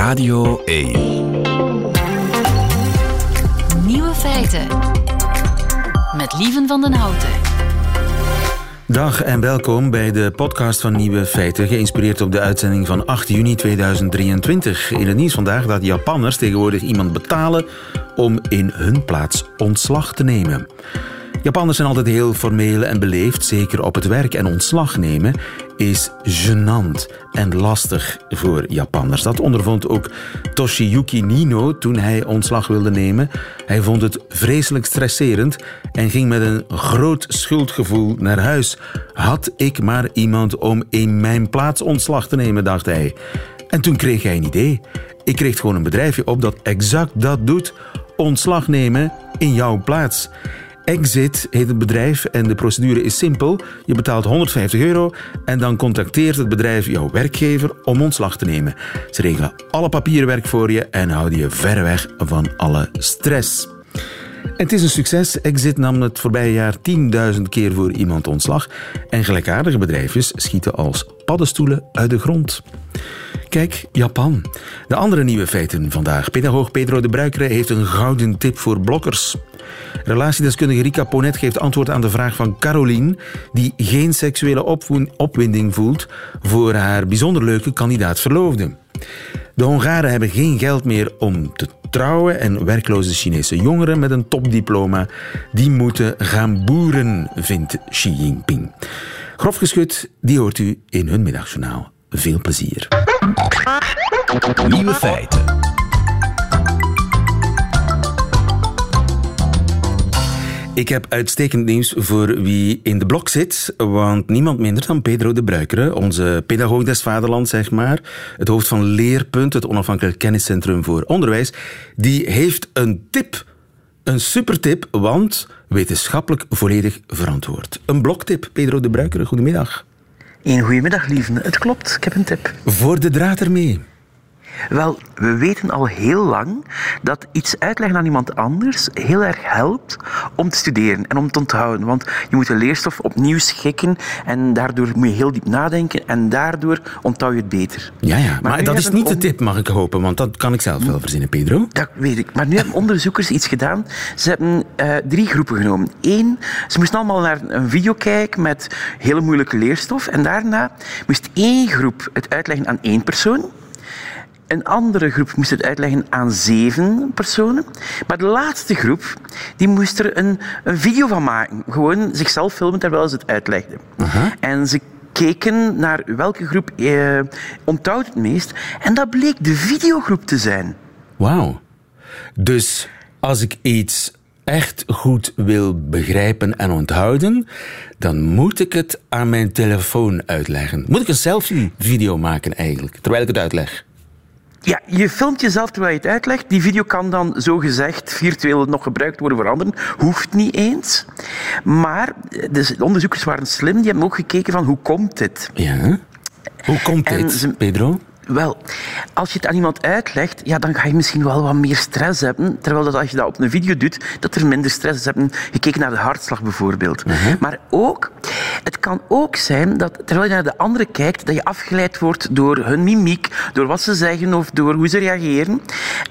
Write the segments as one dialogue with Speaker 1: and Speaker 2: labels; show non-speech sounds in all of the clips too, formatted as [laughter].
Speaker 1: Radio 1.
Speaker 2: Nieuwe feiten. Met Lieven van den Houten.
Speaker 3: Dag en welkom bij de podcast van Nieuwe Feiten, geïnspireerd op de uitzending van 8 juni 2023. In het nieuws vandaag dat Japanners tegenwoordig iemand betalen om in hun plaats ontslag te nemen. Japanners zijn altijd heel formeel en beleefd, zeker op het werk. En ontslag nemen is gênant en lastig voor Japanners. Dat ondervond ook Toshiyuki Nino toen hij ontslag wilde nemen. Hij vond het vreselijk stresserend en ging met een groot schuldgevoel naar huis. Had ik maar iemand om in mijn plaats ontslag te nemen, dacht hij. En toen kreeg hij een idee. Ik kreeg gewoon een bedrijfje op dat exact dat doet: ontslag nemen in jouw plaats. Exit heet het bedrijf en de procedure is simpel. Je betaalt 150 euro en dan contacteert het bedrijf jouw werkgever om ontslag te nemen. Ze regelen alle papierwerk voor je en houden je ver weg van alle stress. Het is een succes. Exit nam het voorbije jaar 10.000 keer voor iemand ontslag. En gelijkaardige bedrijfjes schieten als paddenstoelen uit de grond. Kijk, Japan. De andere nieuwe feiten vandaag. Pedagoog Pedro de Bruikere heeft een gouden tip voor blokkers. Relatiedeskundige Rika Ponet geeft antwoord aan de vraag van Caroline, die geen seksuele opwinding voelt voor haar bijzonder leuke kandidaat verloofde. De Hongaren hebben geen geld meer om te trouwen en werkloze Chinese jongeren met een topdiploma die moeten gaan boeren, vindt Xi Jinping. Grof geschud, die hoort u in hun middagjournaal. Veel plezier.
Speaker 1: Nieuwe feiten.
Speaker 3: Ik heb uitstekend nieuws voor wie in de blok zit, want niemand minder dan Pedro de Bruikere, onze pedagoog des vaderlands, zeg maar, het hoofd van Leerpunt, het onafhankelijk kenniscentrum voor onderwijs, die heeft een tip, een supertip, want wetenschappelijk volledig verantwoord. Een bloktip, Pedro de Bruikere, goedemiddag.
Speaker 4: Een goedemiddag, lieve. Het klopt, ik heb een tip.
Speaker 3: Voor de draad ermee.
Speaker 4: Wel, we weten al heel lang dat iets uitleggen aan iemand anders heel erg helpt om te studeren en om te onthouden. Want je moet de leerstof opnieuw schikken en daardoor moet je heel diep nadenken en daardoor onthoud je het beter.
Speaker 3: Ja, ja. maar, dat is niet de tip, mag ik hopen, want dat kan ik zelf wel verzinnen, Pedro.
Speaker 4: Dat weet ik. Maar nu hebben onderzoekers iets gedaan. Ze hebben uh, drie groepen genomen. Eén, ze moesten allemaal naar een video kijken met hele moeilijke leerstof en daarna moest één groep het uitleggen aan één persoon. Een andere groep moest het uitleggen aan zeven personen. Maar de laatste groep die moest er een, een video van maken. Gewoon zichzelf filmen terwijl ze het uitlegden. En ze keken naar welke groep eh, onthoudt het meest. En dat bleek de videogroep te zijn.
Speaker 3: Wauw. Dus als ik iets echt goed wil begrijpen en onthouden, dan moet ik het aan mijn telefoon uitleggen. Moet ik een selfie-video maken eigenlijk, terwijl ik het uitleg?
Speaker 4: Ja, je filmt jezelf terwijl je het uitlegt. Die video kan dan zogezegd virtueel nog gebruikt worden voor anderen. Hoeft niet eens. Maar de onderzoekers waren slim. Die hebben ook gekeken van hoe komt dit?
Speaker 3: Ja. Hoe komt dit, Pedro?
Speaker 4: Wel, als je het aan iemand uitlegt, ja, dan ga je misschien wel wat meer stress hebben. Terwijl dat als je dat op een video doet, dat er minder stress is. Hebben gekeken naar de hartslag bijvoorbeeld.
Speaker 3: Mhm.
Speaker 4: Maar ook, het kan ook zijn dat terwijl je naar de anderen kijkt, dat je afgeleid wordt door hun mimiek, door wat ze zeggen of door hoe ze reageren.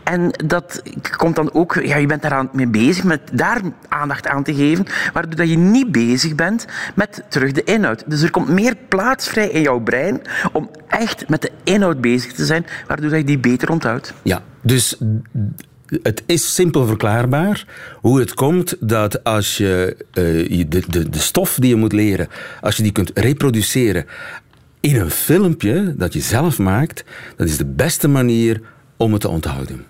Speaker 4: En dat komt dan ook, ja, je bent daar mee bezig met daar aandacht aan te geven, waardoor dat je niet bezig bent met terug de inhoud. Dus er komt meer plaats vrij in jouw brein om echt met de inhoud bezig bezig te zijn, waardoor je die beter onthoudt.
Speaker 3: Ja, dus het is simpel verklaarbaar hoe het komt dat als je uh, de, de, de stof die je moet leren, als je die kunt reproduceren in een filmpje dat je zelf maakt, dat is de beste manier om het te onthouden.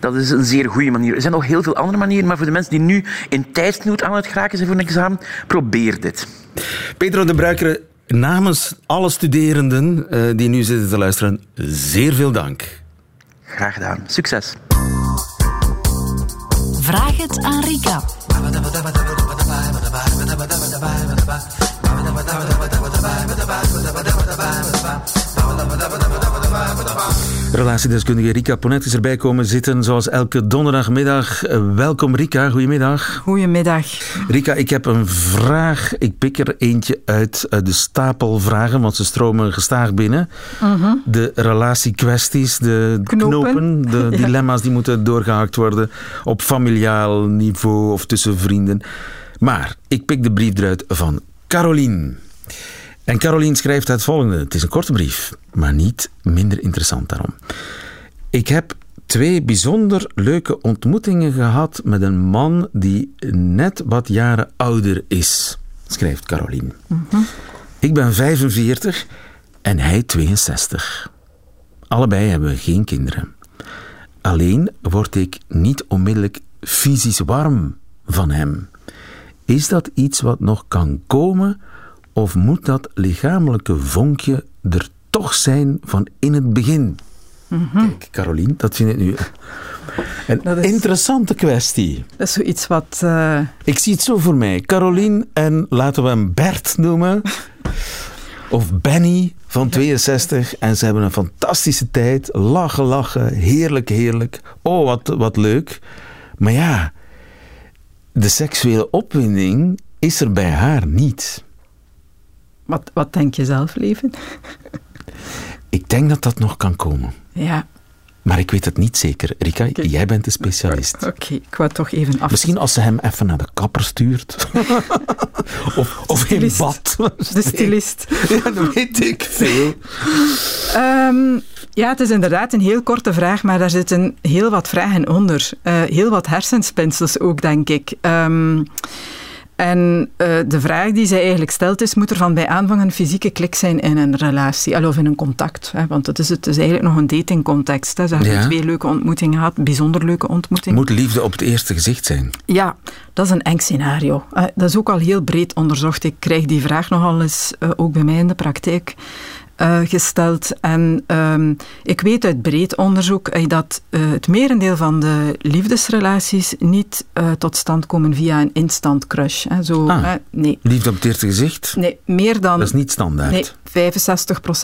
Speaker 4: Dat is een zeer goede manier. Er zijn nog heel veel andere manieren, maar voor de mensen die nu in tijdsnood aan het geraken zijn voor een examen, probeer dit.
Speaker 3: Pedro de Bruikere, namens alle studerenden uh, die nu zitten te luisteren, zeer veel dank.
Speaker 4: Graag gedaan. Succes.
Speaker 2: Vraag het aan Rika.
Speaker 3: Relatiedeskundige Rika Ponet is erbij komen zitten, zoals elke donderdagmiddag. Eh, welkom Rika, goedemiddag.
Speaker 5: Goedemiddag.
Speaker 3: Rika, ik heb een vraag. Ik pik er eentje uit de stapel vragen, want ze stromen gestaag binnen.
Speaker 5: Mhm.
Speaker 3: De relatiekwesties, de knopen, de [laughs] dilemma's die moeten doorgehakt worden op familiaal niveau of tussen vrienden. Maar ik pik de brief eruit van Caroline. En Caroline schrijft het volgende. Het is een korte brief, maar niet minder interessant daarom. Ik heb twee bijzonder leuke ontmoetingen gehad met een man die net wat jaren ouder is, schrijft Caroline. Ik ben 45 en hij 62. Allebei hebben we geen kinderen. Alleen word ik niet onmiddellijk fysisch warm van hem. Is dat iets wat nog kan komen? Of moet dat lichamelijke vonkje er toch zijn van in het begin? Kijk, Carolien, dat vind ik nu [laughs] een
Speaker 5: Dat is-
Speaker 3: interessante kwestie.
Speaker 5: Dat is zoiets wat... eh,
Speaker 3: Ik zie het zo voor mij. Carolien en laten we hem Bert noemen. [laughs] Of Benny van 62. En ze hebben een fantastische tijd. Lachen, lachen. Heerlijk, heerlijk. Oh, wat, wat leuk. Maar ja, de seksuele opwinding is er bij haar niet.
Speaker 5: Wat, wat denk je zelf, leven?
Speaker 3: Ik denk dat dat nog kan komen.
Speaker 5: Ja,
Speaker 3: Maar ik weet het niet zeker. Rika, jij bent de specialist.
Speaker 5: oké. Ik wou toch even af...
Speaker 3: Misschien als ze hem even naar de kapper stuurt. [laughs] of, of in bad.
Speaker 5: De stylist. [laughs]
Speaker 3: Ja, dat weet ik veel.
Speaker 5: Ehm, ja, het is inderdaad een heel korte vraag, maar daar zitten heel wat vragen onder. Eh, heel wat hersenspinsels ook, denk ik. Ehm, en eh, de vraag die zij eigenlijk stelt is, moet er van bij aanvang een fysieke klik zijn in een relatie, of in een contact? Hè? Want het is, het is eigenlijk nog een datingcontext. Hè? Ze hebben
Speaker 3: Ja.
Speaker 5: twee leuke ontmoetingen gehad, bijzonder leuke ontmoetingen.
Speaker 3: Moet liefde op het eerste gezicht zijn?
Speaker 5: Ja, dat is een eng scenario. Eh, dat is ook al heel breed onderzocht. Ik krijg die vraag nogal eens eh, ook bij mij in de praktijk eh, gesteld. En ehm, ik weet uit breed onderzoek eh, dat eh, het merendeel van de liefdesrelaties niet eh, tot stand komen via een instant crush. Hè. Zo,
Speaker 3: Ah.
Speaker 5: hè, nee.
Speaker 3: Liefde op het eerste gezicht?
Speaker 5: nee, meer dan...
Speaker 3: Dat is niet standaard.
Speaker 5: Nee,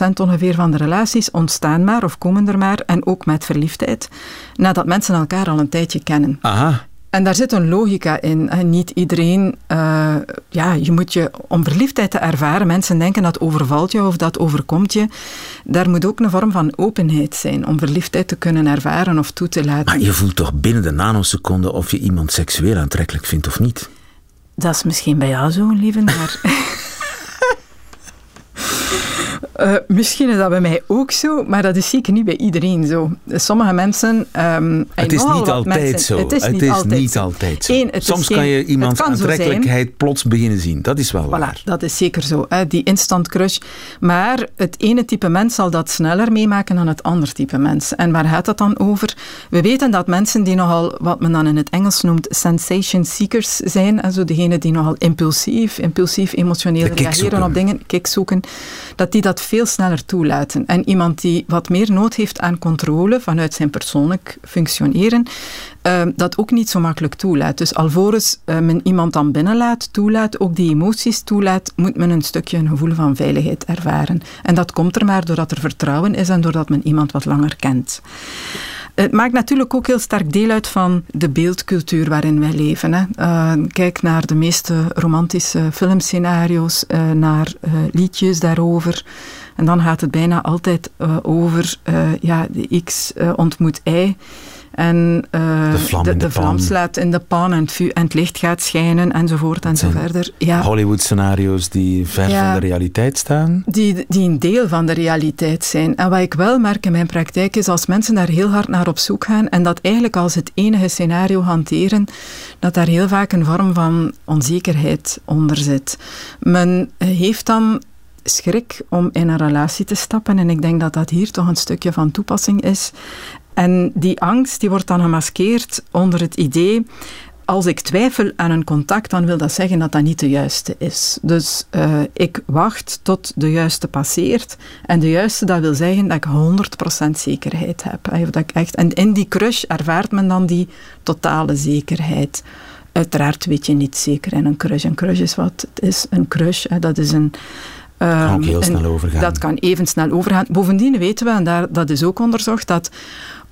Speaker 5: 65% ongeveer van de relaties ontstaan maar of komen er maar, en ook met verliefdheid, nadat mensen elkaar al een tijdje kennen.
Speaker 3: Aha.
Speaker 5: En daar zit een logica in. En niet iedereen, eh, ja, je moet je, om verliefdheid te ervaren, mensen denken dat overvalt je of dat overkomt je. Daar moet ook een vorm van openheid zijn om verliefdheid te kunnen ervaren of toe te laten.
Speaker 3: Maar je voelt toch binnen de nanoseconde of je iemand seksueel aantrekkelijk vindt of niet?
Speaker 5: Dat is misschien bij jou zo, lieve, maar... [laughs] Eh, misschien is dat bij mij ook zo, maar dat is zeker niet bij iedereen zo. Sommige mensen... ehm,
Speaker 3: Het
Speaker 5: en
Speaker 3: is niet altijd
Speaker 5: mensen-
Speaker 3: zo.
Speaker 5: Het is niet altijd zo.
Speaker 3: altijd zo.
Speaker 5: Eén,
Speaker 3: Soms
Speaker 5: geen-
Speaker 3: kan je iemands
Speaker 5: kan zo
Speaker 3: aantrekkelijkheid plots beginnen zien. Dat is wel waar.
Speaker 5: Voilà, dat is zeker zo. Hè, die instant crush. Maar het ene type mens zal dat sneller meemaken dan het andere type mens. En waar gaat dat dan over? We weten dat mensen die nogal, wat men dan in het Engels noemt, sensation seekers zijn, also degene die nogal impulsief, impulsief emotioneel reageren op dingen, kick zoeken, dat die dat veel sneller toelaten. En iemand die wat meer nood heeft aan controle vanuit zijn persoonlijk functioneren, eh, dat ook niet zo makkelijk toelaat. Dus alvorens eh, men iemand dan binnenlaat, toelaat, ook die emoties toelaat, moet men een stukje een gevoel van veiligheid ervaren. En dat komt er maar doordat er vertrouwen is en doordat men iemand wat langer kent. Het maakt natuurlijk ook heel sterk deel uit van de beeldcultuur waarin wij leven. Hè. Eh, kijk naar de meeste romantische filmscenario's, eh, naar liedjes daarover. En dan gaat het bijna altijd eh, over eh, ja, de X eh, ontmoet Y. En
Speaker 3: De vlam
Speaker 5: de,
Speaker 3: in de
Speaker 5: de vlam
Speaker 3: pan.
Speaker 5: slaat in de pan en het, vuur, en het licht gaat schijnen enzovoort en zo
Speaker 3: zijn
Speaker 5: verder. Ja.
Speaker 3: Hollywood-scenario's die ver
Speaker 5: Ja.
Speaker 3: van de realiteit staan.
Speaker 5: Die, die een deel van de realiteit zijn. En wat ik wel merk in mijn praktijk is als mensen daar heel hard naar op zoek gaan en dat eigenlijk als het enige scenario hanteren, dat daar heel vaak een vorm van onzekerheid onder zit. Men heeft dan schrik om in een relatie te stappen en ik denk dat dat hier toch een stukje van toepassing is. En die angst die wordt dan gemaskeerd onder het idee als ik twijfel aan een contact, dan wil dat zeggen dat dat niet de juiste is. Dus eh, ik wacht tot de juiste passeert. En de juiste, dat wil zeggen dat ik 100% zekerheid heb. dat echt, en in die crush ervaart men dan die totale zekerheid. Uiteraard weet je niet zeker in een crush. Een crush is wat is. Een crush, hè, dat is een,
Speaker 3: Kan ook heel
Speaker 5: Ehm,
Speaker 3: snel
Speaker 5: en
Speaker 3: overgaan.
Speaker 5: Dat kan even snel overgaan. Bovendien weten we, en daar, dat is ook onderzocht, dat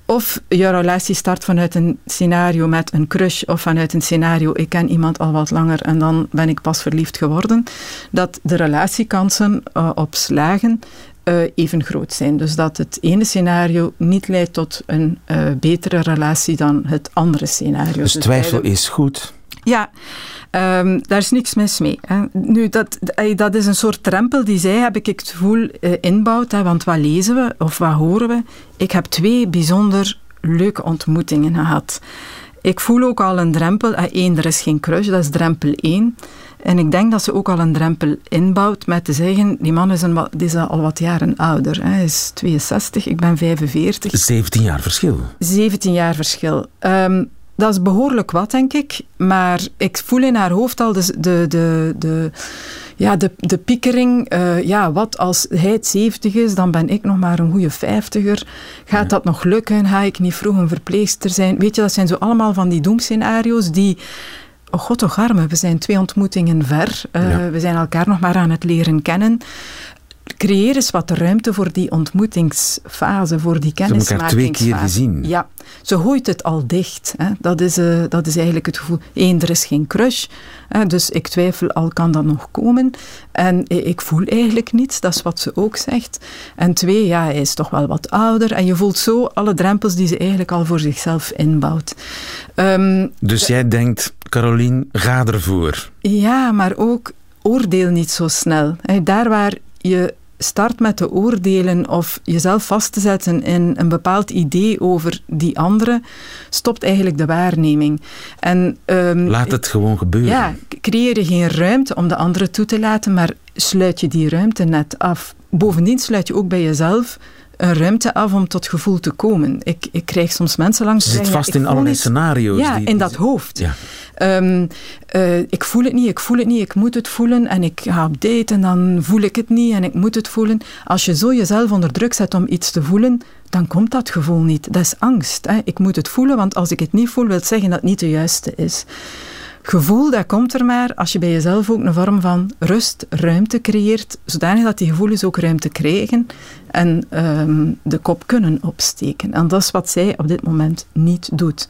Speaker 5: of je relatie start vanuit een scenario met een crush of vanuit een scenario ik ken iemand al wat langer en dan ben ik pas verliefd geworden, dat de relatiekansen eh, op slagen eh, even groot zijn. Dus dat het ene scenario niet leidt tot een eh, betere relatie dan het andere scenario.
Speaker 3: Dus twijfel
Speaker 5: beide-
Speaker 3: is goed.
Speaker 5: Ja, ehm, daar is niks mis mee. Hè. Nu, dat, eh, dat is een soort drempel die zij, heb ik het gevoel, eh, inbouwt. Hè, want wat lezen we of wat horen we? Ik heb twee bijzonder leuke ontmoetingen gehad. Ik voel ook al een drempel. Eén, er is geen crush, dat is drempel één. En ik denk dat ze ook al een drempel inbouwt met te zeggen, die man is, een, die is al wat jaren ouder. Hè. Hij is 62, ik ben 45.
Speaker 3: 17 jaar verschil.
Speaker 5: 17 jaar verschil. Ehm, dat is behoorlijk wat, denk ik. Maar ik voel in haar hoofd al de, de, de, de, ja, de, de piekering. eh, ja, wat als hij het 70 is, dan ben ik nog maar een goede 50er. Gaat dat nog lukken? Ga ik niet vroeg een verpleegster zijn? Weet je, dat zijn zo allemaal van die doemscenario's die... Oh god, toch arme, we zijn twee ontmoetingen ver. Eh,
Speaker 3: Ja.
Speaker 5: We zijn elkaar nog maar aan het leren kennen. Creëer eens wat ruimte voor die ontmoetingsfase, voor die
Speaker 3: Ze hebben elkaar
Speaker 5: kennismakingsfase.
Speaker 3: twee keer gezien.
Speaker 5: Ja, ze gooit het al dicht. Hè. Dat, is, eh, dat is eigenlijk het gevoel. Eén, er is geen crush. Hè, dus ik twijfel al, kan dat nog komen? En ik voel eigenlijk niets, dat is wat ze ook zegt. En twee, ja, hij is toch wel wat ouder. En je voelt zo alle drempels die ze eigenlijk al voor zichzelf inbouwt. Ehm,
Speaker 3: Dus jij denkt, Caroline, ga ervoor.
Speaker 5: ja, maar ook oordeel niet zo snel. Daar waar je start met te oordelen of jezelf vast te zetten in een bepaald idee over die andere, stopt eigenlijk de waarneming. En, ehm,
Speaker 3: Laat het gewoon gebeuren.
Speaker 5: ja, creëer je geen ruimte om de andere toe te laten, maar sluit je die ruimte net af. Bovendien sluit je ook bij jezelf een ruimte af om tot gevoel te komen. Ik, ik krijg soms mensen langs die
Speaker 3: zit
Speaker 5: zeggen,
Speaker 3: vast in allerlei
Speaker 5: iets-
Speaker 3: scenario's.
Speaker 5: Ja,
Speaker 3: die-
Speaker 5: in dat hoofd.
Speaker 3: Ja.
Speaker 5: Ehm, eh, ik voel het niet, ik voel het niet, ik moet het voelen en ik ga op date en dan voel ik het niet en ik moet het voelen. Als je zo jezelf onder druk zet om iets te voelen, dan komt dat gevoel niet. Dat is angst. Hè. Ik moet het voelen, want als ik het niet voel, wil het zeggen dat het niet de juiste is. Gevoel, dat komt er maar als je bij jezelf ook een vorm van rust, ruimte creëert, zodanig dat die gevoelens ook ruimte krijgen en ehm, de kop kunnen opsteken. En dat is wat zij op dit moment niet doet.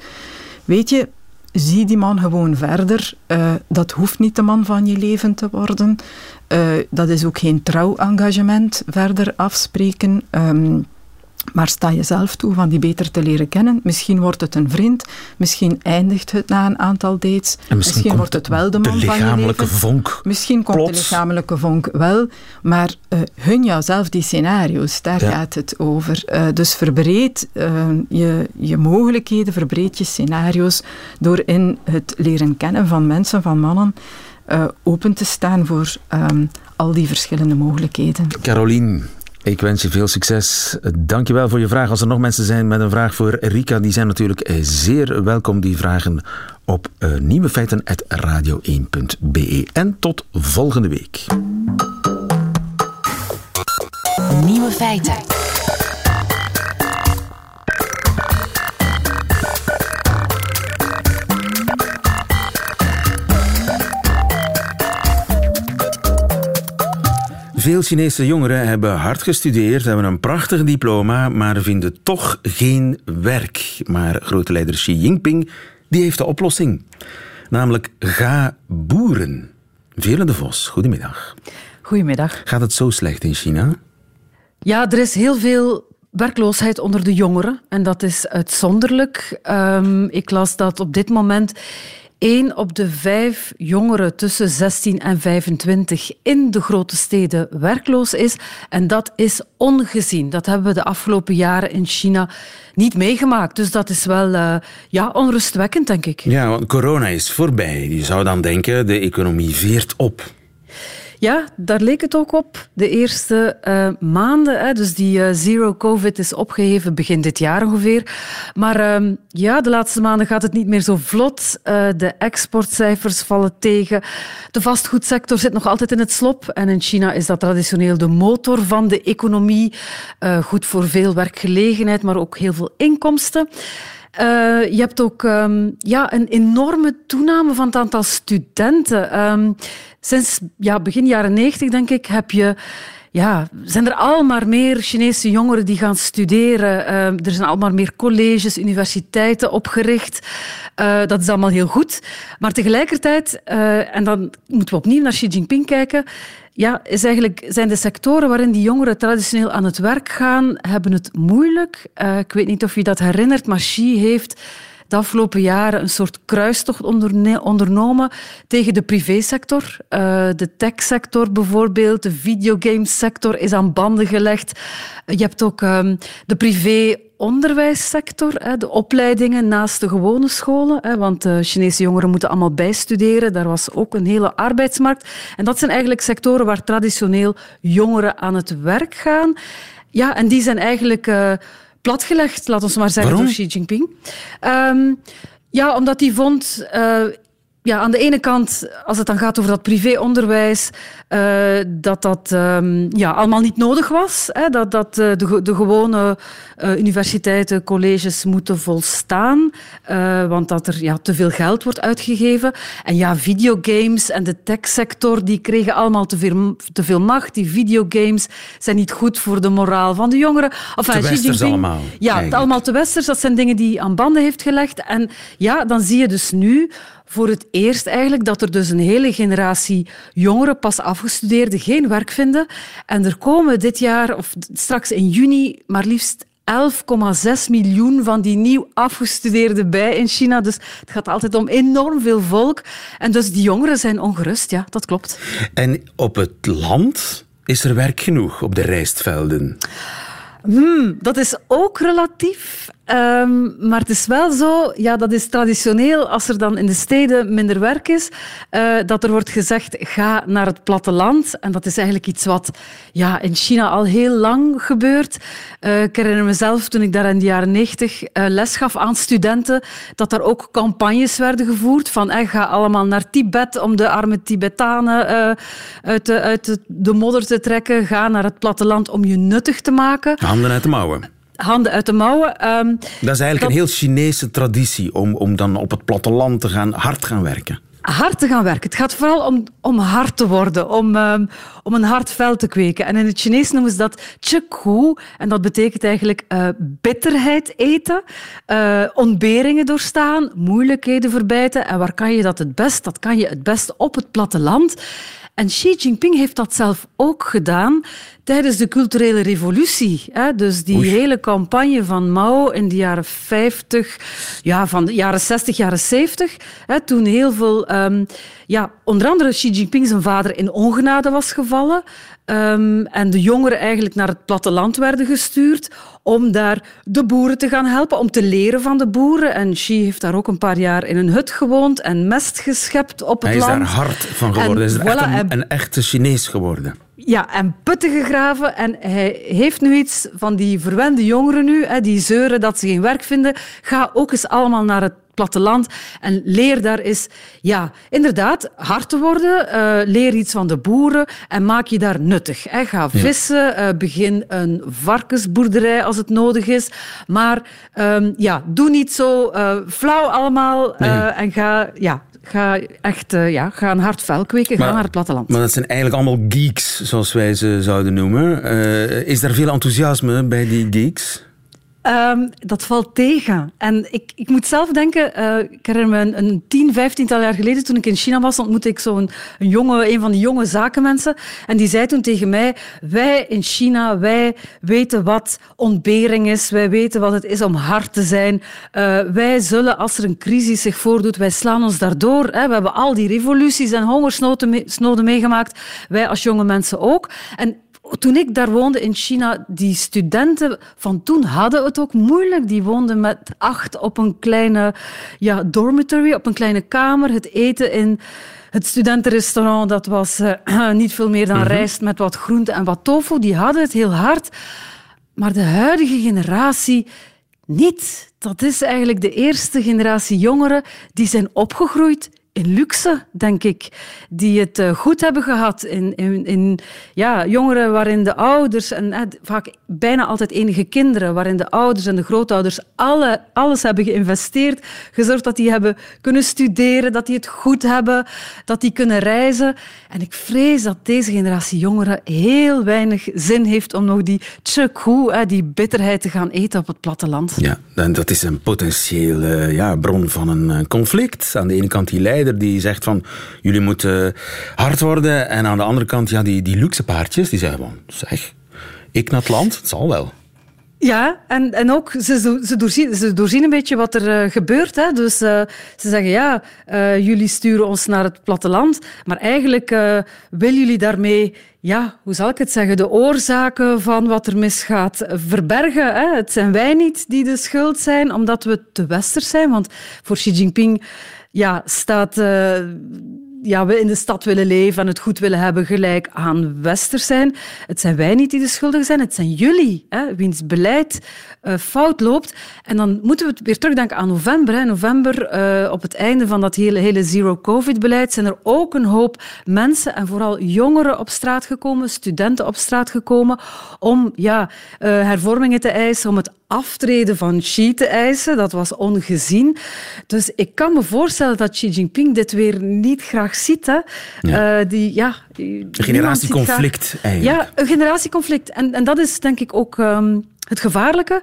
Speaker 5: Weet je, zie die man gewoon verder. Eh, dat hoeft niet de man van je leven te worden. Eh, dat is ook geen trouwengagement verder afspreken. Ehm, maar sta jezelf toe van die beter te leren kennen. Misschien wordt het een vriend, misschien eindigt het na een aantal dates.
Speaker 3: En misschien, komt
Speaker 5: wordt het wel de man
Speaker 3: de
Speaker 5: van je
Speaker 3: lichamelijke vonk.
Speaker 5: Misschien komt de lichamelijke vonk wel, maar eh hun jouzelf die scenario's, daar
Speaker 3: Ja.
Speaker 5: gaat het over. Eh, dus verbreed eh, je, je mogelijkheden, verbreed je scenario's door in het leren kennen van mensen, van mannen, open te staan voor ehm, al die verschillende mogelijkheden.
Speaker 3: Caroline, ik wens je veel succes. Dankjewel voor je vraag. Als er nog mensen zijn met een vraag voor Rika, die zijn natuurlijk eh, zeer welkom. Die vragen op uh, nieuwefeiten.radio1.be. En tot volgende week.
Speaker 2: Nieuwe feiten.
Speaker 3: Veel Chinese jongeren hebben hard gestudeerd, hebben een prachtig diploma, maar vinden toch geen werk. Maar grote leider Xi Jinping die heeft de oplossing. Namelijk ga boeren. Vele de Vos, goedemiddag.
Speaker 6: Goedemiddag.
Speaker 3: Gaat het zo slecht in China?
Speaker 6: Ja, er is heel veel werkloosheid onder de jongeren en dat is uitzonderlijk. Um, ik las dat op dit moment één op de vijf jongeren tussen 16 en 25 in de grote steden werkloos is. En dat is ongezien. Dat hebben we de afgelopen jaren in China niet meegemaakt. Dus dat is wel uh, ja, onrustwekkend, denk ik.
Speaker 3: Ja, want corona is voorbij. Je zou dan denken, de economie veert op.
Speaker 6: Ja, daar leek het ook op. De eerste uh, maanden, hè, dus die uh, zero covid is opgeheven begin dit jaar ongeveer. Maar uh, ja, de laatste maanden gaat het niet meer zo vlot. Uh, de exportcijfers vallen tegen. De vastgoedsector zit nog altijd in het slop. En in China is dat traditioneel de motor van de economie. Goed voor veel werkgelegenheid, maar ook heel veel inkomsten. Je hebt ook um, ja, een enorme toename van het aantal studenten. Um, sinds ja, begin jaren 90, denk ik, heb je ja, zijn er al maar meer Chinese jongeren die gaan studeren. Uh, er zijn al maar meer colleges, universiteiten opgericht. Uh, dat is allemaal heel goed. Maar tegelijkertijd, uh, en dan moeten we opnieuw naar Xi Jinping kijken, ja, is eigenlijk, zijn de sectoren waarin die jongeren traditioneel aan het werk gaan, hebben het moeilijk. ik weet niet of je dat herinnert, maar Xi heeft de afgelopen jaren een soort kruistocht ondernomen tegen de privésector. Uh, de techsector bijvoorbeeld, de videogamesector is aan banden gelegd. Je hebt ook um, de privé onderwijssector, de opleidingen naast de gewone scholen. Want Chinese jongeren moeten allemaal bijstuderen. Daar was ook een hele arbeidsmarkt. En dat zijn eigenlijk sectoren waar traditioneel jongeren aan het werk gaan. Ja, en die zijn eigenlijk uh, platgelegd, laat ons maar zeggen,
Speaker 3: Waarom?
Speaker 6: door Xi Jinping. Um, ja, omdat hij vond... Uh, ja, aan de ene kant, als het dan gaat over dat privéonderwijs, uh, dat dat um, ja, allemaal niet nodig was. Hè, dat dat uh, de, de gewone uh, universiteiten, colleges moeten volstaan, want dat er ja, te veel geld wordt uitgegeven. En ja, videogames en de techsector, die kregen allemaal te veel, te veel macht. Die videogames zijn niet goed voor de moraal van de jongeren.
Speaker 3: Enfin, te westers Jinping, allemaal.
Speaker 6: Ja, allemaal te westers. Dat zijn dingen die aan banden heeft gelegd. En ja, dan zie je dus nu voor het eerst eigenlijk dat er dus een hele generatie jongeren, pas afgestudeerden, geen werk vinden. En er komen dit jaar, of straks in juni, maar liefst 11,6 miljoen van die nieuw afgestudeerden bij in China. Dus het gaat altijd om enorm veel volk. En dus die jongeren zijn ongerust, ja, dat klopt.
Speaker 3: En op het land is er werk genoeg op de rijstvelden?
Speaker 6: Hmm, dat is ook relatief. Um, maar het is wel zo, ja, dat is traditioneel, als er dan in de steden minder werk is, uh, dat er wordt gezegd, ga naar het platteland. En dat is eigenlijk iets wat ja, in China al heel lang gebeurt. Uh, ik herinner mezelf, toen ik daar in de jaren negentig uh, les gaf aan studenten, dat er ook campagnes werden gevoerd van, eh, ga allemaal naar Tibet om de arme Tibetanen uit, de, uit de, de modder te trekken. Ga naar het platteland om je nuttig te maken.
Speaker 3: Handen uit de mouwen
Speaker 6: handen uit de mouwen. Um,
Speaker 3: dat is eigenlijk dat... een heel Chinese traditie om, om dan op het platteland te gaan, hard gaan werken.
Speaker 6: Hard te gaan werken. Het gaat vooral om, om hard te worden, om, um, om een hard vel te kweken. En in het Chinees noemen ze dat chiku. En dat betekent eigenlijk uh, bitterheid eten, uh, ontberingen doorstaan, moeilijkheden verbijten. En waar kan je dat het best? Dat kan je het best op het platteland. En Xi Jinping heeft dat zelf ook gedaan tijdens de culturele revolutie. Hè? Dus die Oei. hele campagne van Mao in de jaren 50, ja, van de jaren 60, jaren 70, hè, toen heel veel, um, ja, onder andere Xi Jinping zijn vader in ongenade was gevallen. Um, en de jongeren eigenlijk naar het platteland werden gestuurd om daar de boeren te gaan helpen, om te leren van de boeren. En Xi heeft daar ook een paar jaar in een hut gewoond en mest geschept op het
Speaker 3: land.
Speaker 6: Hij
Speaker 3: is daar hard van geworden. Hij is voilà, echt een, een echte Chinees geworden.
Speaker 6: Ja, en putten gegraven. En hij heeft nu iets van die verwende jongeren nu, hè, die zeuren dat ze geen werk vinden. Ga ook eens allemaal naar het platteland en leer daar eens, ja, inderdaad, hard te worden. Uh, leer iets van de boeren en maak je daar nuttig. Hè. Ga vissen, uh, begin een varkensboerderij als het nodig is. Maar um, ja, doe niet zo uh, flauw allemaal nee. en ga, ja, Ga echt uh, ja, ga een hard vuil kweken,
Speaker 3: maar,
Speaker 6: ga naar het platteland.
Speaker 3: Maar dat zijn eigenlijk allemaal geeks, zoals wij ze zouden noemen. Uh, is er veel enthousiasme bij die geeks?
Speaker 6: Um, dat valt tegen. En ik, ik moet zelf denken, uh, ik herinner me een, tien, vijftiental jaar geleden, toen ik in China was, ontmoette ik zo'n jonge, een van die jonge zakenmensen. En die zei toen tegen mij, wij in China, wij weten wat ontbering is, wij weten wat het is om hard te zijn. Uh, wij zullen, als er een crisis zich voordoet, wij slaan ons daardoor. Hè. We hebben al die revoluties en hongersnoden mee, meegemaakt. Wij als jonge mensen ook. En toen ik daar woonde in China, die studenten van toen hadden het ook moeilijk. Die woonden met acht op een kleine ja, dormitory, op een kleine kamer. Het eten in het studentenrestaurant, dat was uh, [clears throat] niet veel meer dan mm -hmm. rijst met wat groente en wat tofu. Die hadden het heel hard. Maar de huidige generatie niet. Dat is eigenlijk de eerste generatie jongeren die zijn opgegroeid in luxe, denk ik. Die het eh, goed hebben gehad. In, in, in ja, jongeren waarin de ouders, en eh, vaak bijna altijd enige kinderen, waarin de ouders en de grootouders alle, alles hebben geïnvesteerd. Gezorgd dat die hebben kunnen studeren, dat die het goed hebben, dat die kunnen reizen. En ik vrees dat deze generatie jongeren heel weinig zin heeft om nog die tjekoe, die bitterheid te gaan eten op het platteland.
Speaker 3: Ja, en dat is een potentiële ja, bron van een eh, conflict. Aan de ene kant die die zegt van jullie moeten hard worden. En aan de andere kant ja, die, die luxe paardjes die zeggen van zeg, ik naar het land, het zal wel.
Speaker 6: Ja, en, en ook ze, ze, doorzien, ze doorzien een beetje wat er uh, gebeurt. Hè. Dus uh, ze zeggen ja, uh, jullie sturen ons naar het platteland, maar eigenlijk willen jullie daarmee, ja, hoe zal ik het zeggen, de oorzaken van wat er misgaat verbergen. Hè. Het zijn wij niet die de schuld zijn, omdat we te westers zijn. Want voor Xi Jinping ja, staat ja, we in de stad willen leven en het goed willen hebben gelijk aan Westers zijn. Het zijn wij niet die de schuldigen zijn, het zijn jullie, hè, wiens beleid uh, fout loopt. En dan moeten we weer terugdenken aan november. Hè. November, uh, op het einde van dat hele, hele zero-covid-beleid, zijn er ook een hoop mensen en vooral jongeren op straat gekomen, studenten op straat gekomen, om ja, uh, hervormingen te eisen, om het aftreden van Xi te eisen. Dat was ongezien. Dus ik kan me voorstellen dat Xi Jinping dit weer niet graag ziet. Hè.
Speaker 3: Ja.
Speaker 6: Uh, die, ja,
Speaker 3: een generatieconflict eigenlijk.
Speaker 6: Ja, een generatieconflict. En, en dat is denk ik ook um, het gevaarlijke.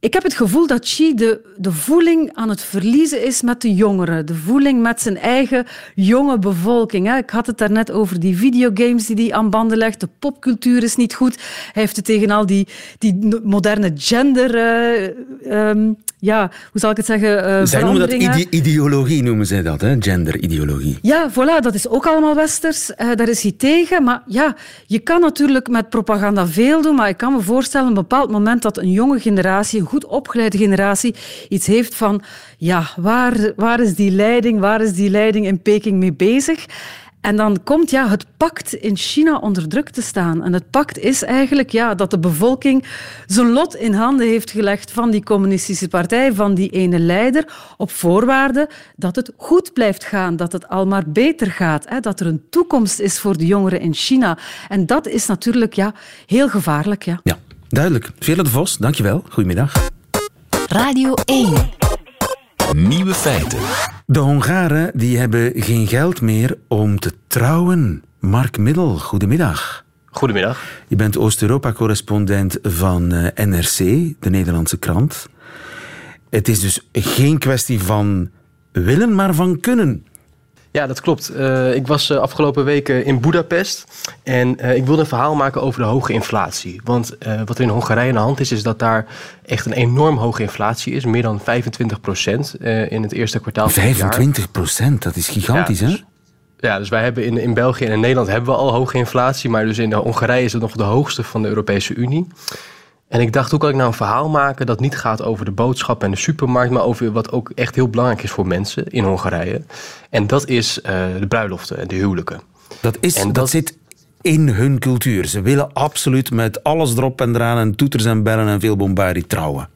Speaker 6: Ik heb het gevoel dat Xi de, de voeling aan het verliezen is met de jongeren. De voeling met zijn eigen jonge bevolking. Ik had het daarnet over die videogames die hij aan banden legt. De popcultuur is niet goed. Hij heeft het tegen al die, die moderne gender... Uh, um, ja, hoe zal ik het zeggen? Uh,
Speaker 3: zij noemen dat ide ideologie, noemen zij dat, hè? genderideologie.
Speaker 6: Ja, voilà, dat is ook allemaal westers. Uh, daar is hij tegen. Maar ja, je kan natuurlijk met propaganda veel doen, maar ik kan me voorstellen op een bepaald moment dat een jonge generatie, een goed opgeleide generatie, iets heeft van, ja, waar, waar is die leiding, waar is die leiding in Peking mee bezig? En dan komt ja, het pact in China onder druk te staan. En het pact is eigenlijk ja, dat de bevolking zijn lot in handen heeft gelegd van die communistische partij, van die ene leider, op voorwaarde dat het goed blijft gaan, dat het al maar beter gaat, hè, dat er een toekomst is voor de jongeren in China. En dat is natuurlijk ja, heel gevaarlijk. Ja,
Speaker 3: ja duidelijk. Vele de Vos, dankjewel. Goedemiddag.
Speaker 2: Radio 1.
Speaker 1: Nieuwe feiten.
Speaker 3: De Hongaren die hebben geen geld meer om te trouwen. Mark Middel, goedemiddag.
Speaker 7: Goedemiddag.
Speaker 3: Je bent Oost-Europa-correspondent van NRC, de Nederlandse krant. Het is dus geen kwestie van willen, maar van kunnen.
Speaker 7: Ja, dat klopt. Uh, ik was uh, afgelopen weken in Budapest en uh, ik wilde een verhaal maken over de hoge inflatie. Want wat er in Hongarije aan de hand is, is dat daar echt een enorm hoge inflatie is. Meer dan 25 procent in het eerste kwartaal
Speaker 3: 25 procent, dat is gigantisch,
Speaker 7: ja,
Speaker 3: dus,
Speaker 7: hè? Ja, dus wij hebben in, in België en in Nederland hebben we al hoge inflatie. Maar dus in Hongarije is het nog de hoogste van de Europese Unie. En ik dacht, hoe kan ik nou een verhaal maken dat niet gaat over de boodschap en de supermarkt, maar over wat ook echt heel belangrijk is voor mensen in Hongarije. En dat is uh, de bruiloften en de huwelijken.
Speaker 3: Dat, is, en dat, dat zit in hun cultuur. Ze willen absoluut met alles erop en eraan en toeters en bellen en veel bombardie trouwen.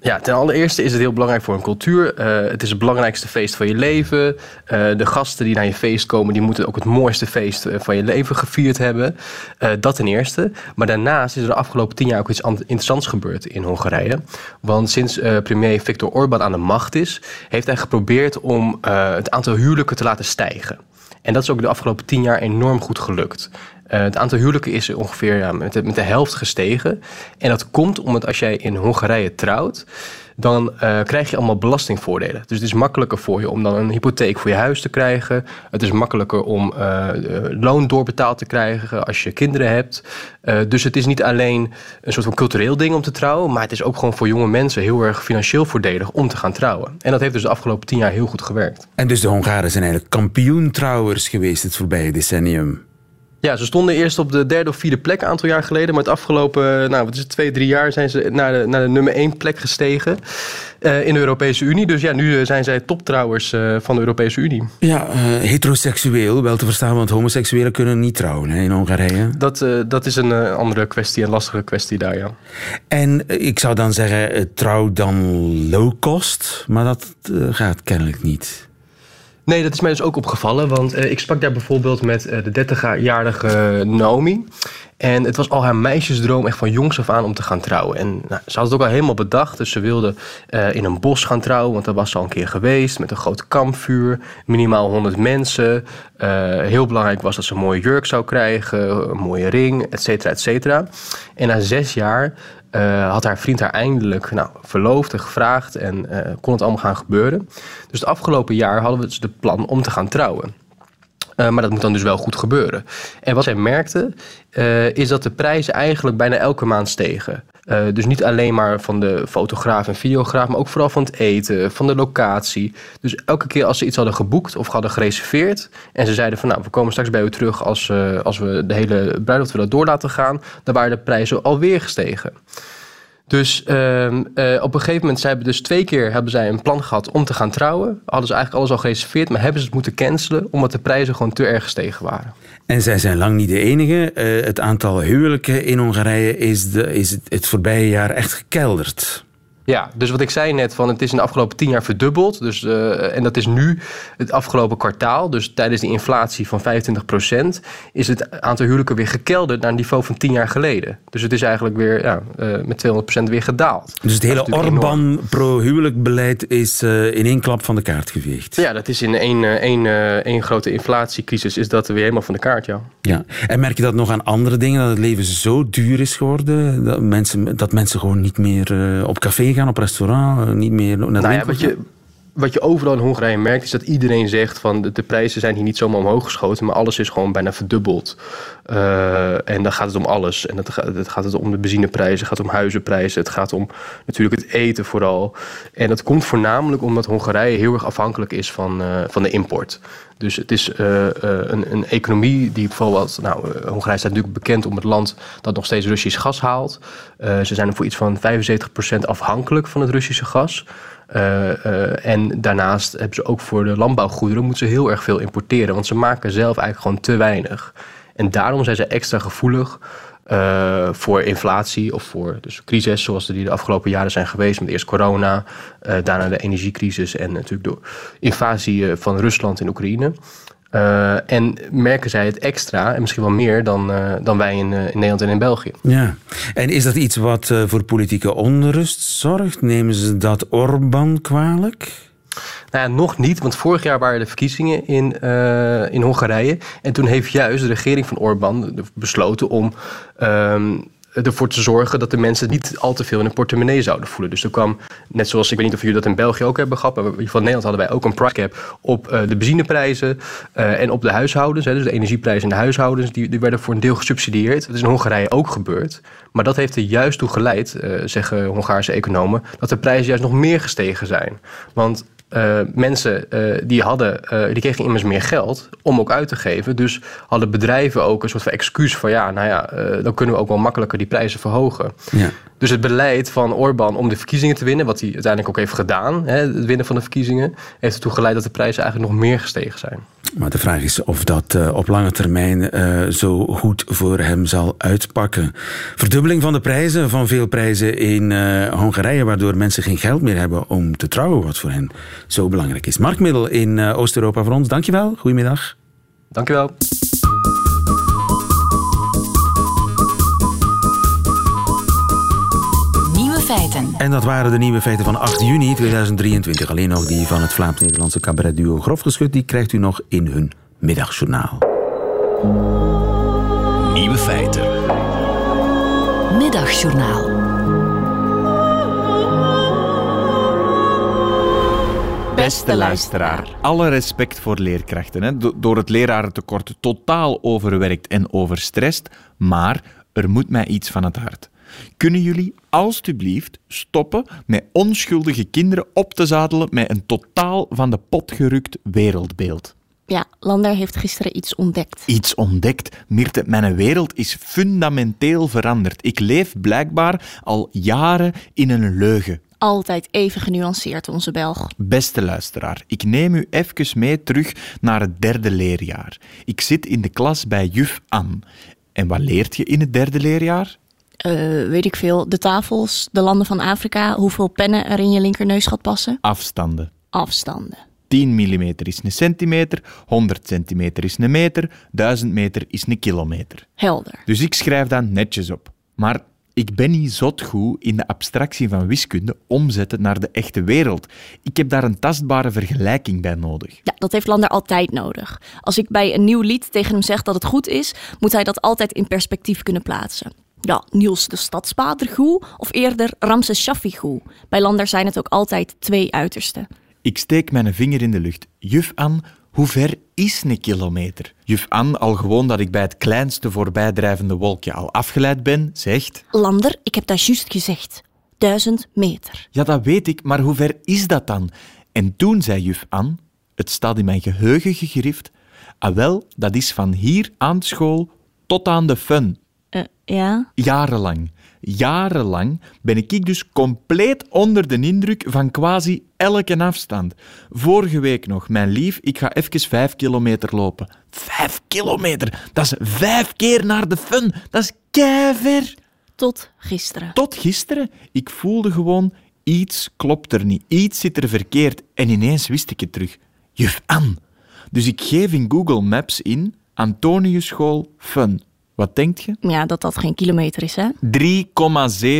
Speaker 7: Ja, ten allereerste is het heel belangrijk voor een cultuur. Uh, het is het belangrijkste feest van je leven. Uh, de gasten die naar je feest komen, die moeten ook het mooiste feest van je leven gevierd hebben. Dat ten eerste. Maar daarnaast is er de afgelopen tien jaar ook iets interessants gebeurd in Hongarije. Want sinds premier Viktor Orbán aan de macht is, heeft hij geprobeerd om het aantal huwelijken te laten stijgen. En dat is ook de afgelopen tien jaar enorm goed gelukt. Uh, het aantal huwelijken is ongeveer ja, met, de, met de helft gestegen. En dat komt omdat als jij in Hongarije trouwt, dan uh, krijg je allemaal belastingvoordelen. Dus het is makkelijker voor je om dan een hypotheek voor je huis te krijgen. Het is makkelijker om uh, loon doorbetaald te krijgen als je kinderen hebt. dus het is niet alleen een soort van cultureel ding om te trouwen, maar het is ook gewoon voor jonge mensen heel erg financieel voordelig om te gaan trouwen. En dat heeft dus de afgelopen tien jaar heel goed gewerkt.
Speaker 3: En dus de Hongaren zijn eigenlijk kampioentrouwers geweest het voorbije decennium.
Speaker 7: Ja, ze stonden eerst op de derde of vierde plek een aantal jaar geleden. Maar het afgelopen, nou, wat is het, twee, drie jaar zijn ze naar de, naar de nummer één plek gestegen uh, in de Europese Unie. Dus ja, nu zijn zij toptrouwers uh, van de Europese Unie.
Speaker 3: Ja, uh, heteroseksueel, wel te verstaan, want homoseksuelen kunnen niet trouwen hè, in Hongarije.
Speaker 7: Dat, dat is een andere kwestie, een lastige kwestie daar, ja.
Speaker 3: En ik zou dan zeggen, trouw dan low cost, maar dat gaat kennelijk niet.
Speaker 7: Nee, dat is mij dus ook opgevallen. Want eh, ik sprak daar bijvoorbeeld met eh, de 30-jarige Naomi. En het was al haar meisjesdroom echt van jongs af aan om te gaan trouwen. En nou, ze had het ook al helemaal bedacht. Dus ze wilde eh, in een bos gaan trouwen. Want daar was ze al een keer geweest. Met een groot kampvuur. Minimaal 100 mensen. Heel belangrijk was dat ze een mooie jurk zou krijgen. Een mooie ring, et cetera, et cetera. En na zes jaar eh, had haar vriend haar eindelijk nou, verloofd en gevraagd. En eh, kon het allemaal gaan gebeuren. Dus het afgelopen jaar hadden we dus de plan om te gaan trouwen. Uh, maar dat moet dan dus wel goed gebeuren. En wat zij merkte, is dat de prijzen eigenlijk bijna elke maand stegen. Uh, dus niet alleen maar van de fotograaf en videograaf, maar ook vooral van het eten, van de locatie. Dus elke keer als ze iets hadden geboekt of hadden gereserveerd en ze zeiden van nou, we komen straks bij u terug als, als we de hele bruiloft willen door laten gaan, dan waren de prijzen alweer gestegen. Dus uh, uh, op een gegeven moment, zij hebben dus twee keer hebben zij een plan gehad om te gaan trouwen. Hadden ze eigenlijk alles al gereserveerd, maar hebben ze het moeten cancelen omdat de prijzen gewoon te erg gestegen waren.
Speaker 3: En zij zijn lang niet de enige. Uh, het aantal huwelijken in Hongarije is, de, is het, het voorbije jaar echt gekelderd.
Speaker 7: Ja, dus wat ik zei net, van het is in de afgelopen tien jaar verdubbeld. Dus, uh, en dat is nu het afgelopen kwartaal. Dus tijdens die inflatie van 25% is het aantal huwelijken weer gekelderd naar een niveau van tien jaar geleden. Dus het is eigenlijk weer ja, uh, met 200% weer gedaald.
Speaker 3: Dus het hele Orbán pro-huwelijk beleid is uh, in één klap van de kaart geveegd.
Speaker 7: Ja, dat is in één, één, één grote inflatiecrisis is dat weer helemaal van de kaart, ja.
Speaker 3: ja. En merk je dat nog aan andere dingen, dat het leven zo duur is geworden, dat mensen, dat mensen gewoon niet meer op café gaan? Gaan op restaurant, niet meer naar de
Speaker 7: nou ja, wat je, overal in Hongarije merkt, is dat iedereen zegt van de, de, prijzen zijn hier niet zomaar omhoog geschoten, maar alles is gewoon bijna verdubbeld. Uh, en dan gaat het om alles. En dat, gaat het om de benzineprijzen, het gaat om huizenprijzen, het gaat om natuurlijk het eten vooral. En dat komt voornamelijk omdat Hongarije heel erg afhankelijk is van, uh, van de import. Dus het is uh, een, een, economie die bijvoorbeeld... Nou, Hongarije staat natuurlijk bekend om het land dat nog steeds Russisch gas haalt. ze zijn voor iets van 75% afhankelijk van het Russische gas. Uh, uh, en daarnaast hebben ze ook voor de landbouwgoederen moeten ze heel erg veel importeren. Want ze maken zelf eigenlijk gewoon te weinig. En daarom zijn ze extra gevoelig uh, voor inflatie of voor dus crisis zoals die de afgelopen jaren zijn geweest. Met eerst corona, daarna de energiecrisis en natuurlijk de invasie van Rusland in Oekraïne. Uh, en merken zij het extra, en misschien wel meer dan, uh, dan wij in, uh, in, Nederland en in België.
Speaker 3: Ja, en is dat iets wat voor politieke onrust zorgt? Nemen ze dat Orbán kwalijk?
Speaker 7: Nou ja, nog niet, want vorig jaar waren de verkiezingen in, in Hongarije. En toen heeft juist de regering van Orbán besloten om um, ervoor te zorgen dat de mensen niet al te veel in hun portemonnee zouden voelen. Dus er kwam, net zoals ik weet niet of jullie dat in België ook hebben gehad, maar van Nederland hadden wij ook een price cap op uh, de benzineprijzen uh, en op de huishoudens. Hè, dus de energieprijzen in de huishoudens, die, die werden voor een deel gesubsidieerd. Dat is in Hongarije ook gebeurd. Maar dat heeft er juist toe geleid, uh, zeggen Hongaarse economen, dat de prijzen juist nog meer gestegen zijn. Want uh, mensen uh, die hadden, uh, die kregen immers meer geld om ook uit te geven. Dus hadden bedrijven ook een soort van excuus van ja, nou ja, dan kunnen we ook wel makkelijker die prijzen verhogen. Ja. Dus het beleid van Orbán om de verkiezingen te winnen, wat hij uiteindelijk ook heeft gedaan, hè, het winnen van de verkiezingen, heeft ertoe geleid dat de prijzen eigenlijk nog meer gestegen zijn.
Speaker 3: Maar de vraag is of dat op lange termijn zo goed voor hem zal uitpakken. Verdubbeling van de prijzen, van veel prijzen in Hongarije, waardoor mensen geen geld meer hebben om te trouwen, wat voor hen zo belangrijk is. Mark Middel in Oost-Europa voor ons, dankjewel. Goedemiddag.
Speaker 7: Dankjewel.
Speaker 2: Feiten.
Speaker 3: En dat waren de nieuwe feiten van 8 juni 2023. Alleen nog die van het Vlaams-Nederlandse cabaretduo Grofgeschut. Die krijgt u nog in hun middagjournaal.
Speaker 1: Nieuwe feiten.
Speaker 2: Middagjournaal.
Speaker 8: Beste luisteraar, alle respect voor leerkrachten. Hè. Door het lerarentekort totaal overwerkt en overstrest. Maar er moet mij iets van het hart. Kunnen jullie alstublieft stoppen met onschuldige kinderen op te zadelen met een totaal van de pot gerukt wereldbeeld?
Speaker 9: Ja, Lander heeft gisteren iets ontdekt.
Speaker 8: Iets ontdekt? Mirte, mijn wereld is fundamenteel veranderd. Ik leef blijkbaar al jaren in een leugen.
Speaker 9: Altijd even genuanceerd, onze Belg.
Speaker 8: Beste luisteraar, ik neem u even mee terug naar het derde leerjaar. Ik zit in de klas bij juf Anne. En wat leert je in het derde leerjaar?
Speaker 9: Uh, weet ik veel, de tafels, de landen van Afrika, hoeveel pennen er in je linkerneus gaat passen?
Speaker 8: Afstanden.
Speaker 9: Afstanden.
Speaker 8: 10 mm is een centimeter, 100 centimeter is een meter, 1000 meter is een kilometer.
Speaker 9: Helder.
Speaker 8: Dus ik schrijf dat netjes op. Maar ik ben niet zot goed in de abstractie van wiskunde omzetten naar de echte wereld. Ik heb daar een tastbare vergelijking bij nodig.
Speaker 9: Ja, dat heeft Lander altijd nodig. Als ik bij een nieuw lied tegen hem zeg dat het goed is, moet hij dat altijd in perspectief kunnen plaatsen. Ja, Niels de Stadspader goed of eerder Ramses Shaffi goed? Bij Lander zijn het ook altijd twee uitersten.
Speaker 8: Ik steek mijn vinger in de lucht. Juf Anne, hoe ver is een kilometer? Juf Anne, al gewoon dat ik bij het kleinste voorbijdrijvende wolkje al afgeleid ben, zegt...
Speaker 9: Lander, ik heb dat juist gezegd. Duizend meter.
Speaker 8: Ja, dat weet ik, maar hoe ver is dat dan? En toen zei juf Anne, het staat in mijn geheugen gegrift, ah wel, dat is van hier aan school tot aan de fun.
Speaker 9: Eh, ja?
Speaker 8: Jarenlang. Jarenlang ben ik dus compleet onder de indruk van quasi elke afstand. Vorige week nog, mijn lief, ik ga even vijf kilometer lopen. Vijf kilometer? Dat is vijf keer naar de fun. Dat is keiver.
Speaker 9: Tot gisteren.
Speaker 8: Tot gisteren. Ik voelde gewoon, iets klopt er niet. Iets zit er verkeerd. En ineens wist ik het terug. Juf Anne. Dus ik geef in Google Maps in Antoniusschool Fun. Wat denkt je?
Speaker 9: Ja, dat dat geen kilometer is, hè?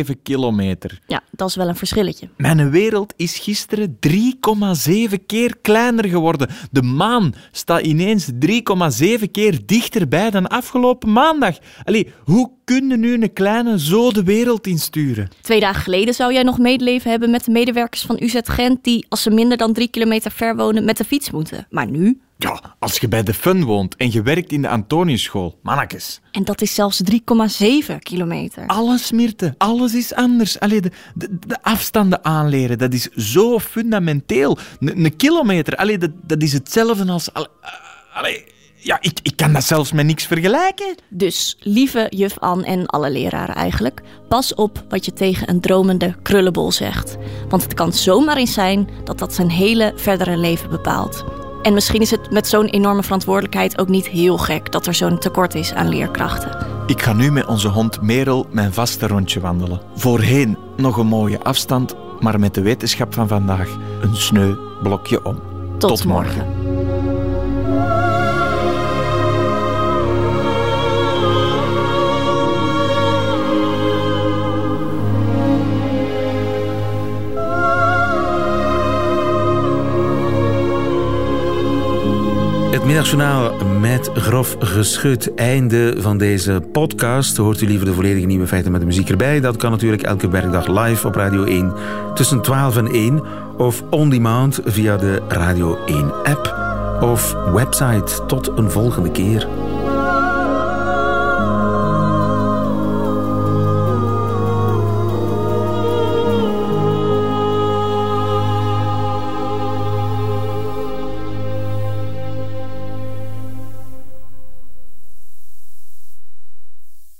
Speaker 8: 3,7 kilometer.
Speaker 9: Ja, dat is wel een verschilletje.
Speaker 8: Mijn wereld is gisteren 3,7 keer kleiner geworden. De maan staat ineens 3,7 keer dichterbij dan afgelopen maandag. Allee, hoe kunnen nu een kleine zo de wereld insturen?
Speaker 9: Twee dagen geleden zou jij nog medeleven hebben met de medewerkers van UZ Gent... die, als ze minder dan drie kilometer ver wonen, met de fiets moeten. Maar nu?
Speaker 8: Ja, als je bij de Fun woont en je werkt in de Antoniusschool, mannetjes.
Speaker 9: En dat is zelfs 3,7 kilometer.
Speaker 8: Alles, Mirte, alles is anders. Allee, de, de, de afstanden aanleren, dat is zo fundamenteel. Een kilometer, allee, dat, dat is hetzelfde als... Allee, allee, ja, ik, ik kan dat zelfs met niks vergelijken.
Speaker 9: Dus, lieve juf Anne en alle leraren eigenlijk... pas op wat je tegen een dromende krullenbol zegt. Want het kan zomaar eens zijn dat dat zijn hele verdere leven bepaalt. En misschien is het met zo'n enorme verantwoordelijkheid ook niet heel gek... dat er zo'n tekort is aan leerkrachten.
Speaker 8: Ik ga nu met onze hond Merel mijn vaste rondje wandelen. Voorheen nog een mooie afstand, maar met de wetenschap van vandaag een sneu blokje om.
Speaker 9: Tot, morgen.
Speaker 3: Middagjournaal met grof geschut. Einde van deze podcast. Hoort u liever de volledige nieuwe feiten met de muziek erbij? Dat kan natuurlijk elke werkdag live op Radio 1 tussen 12 en 1 of on demand via de Radio 1 app of website. Tot een volgende keer.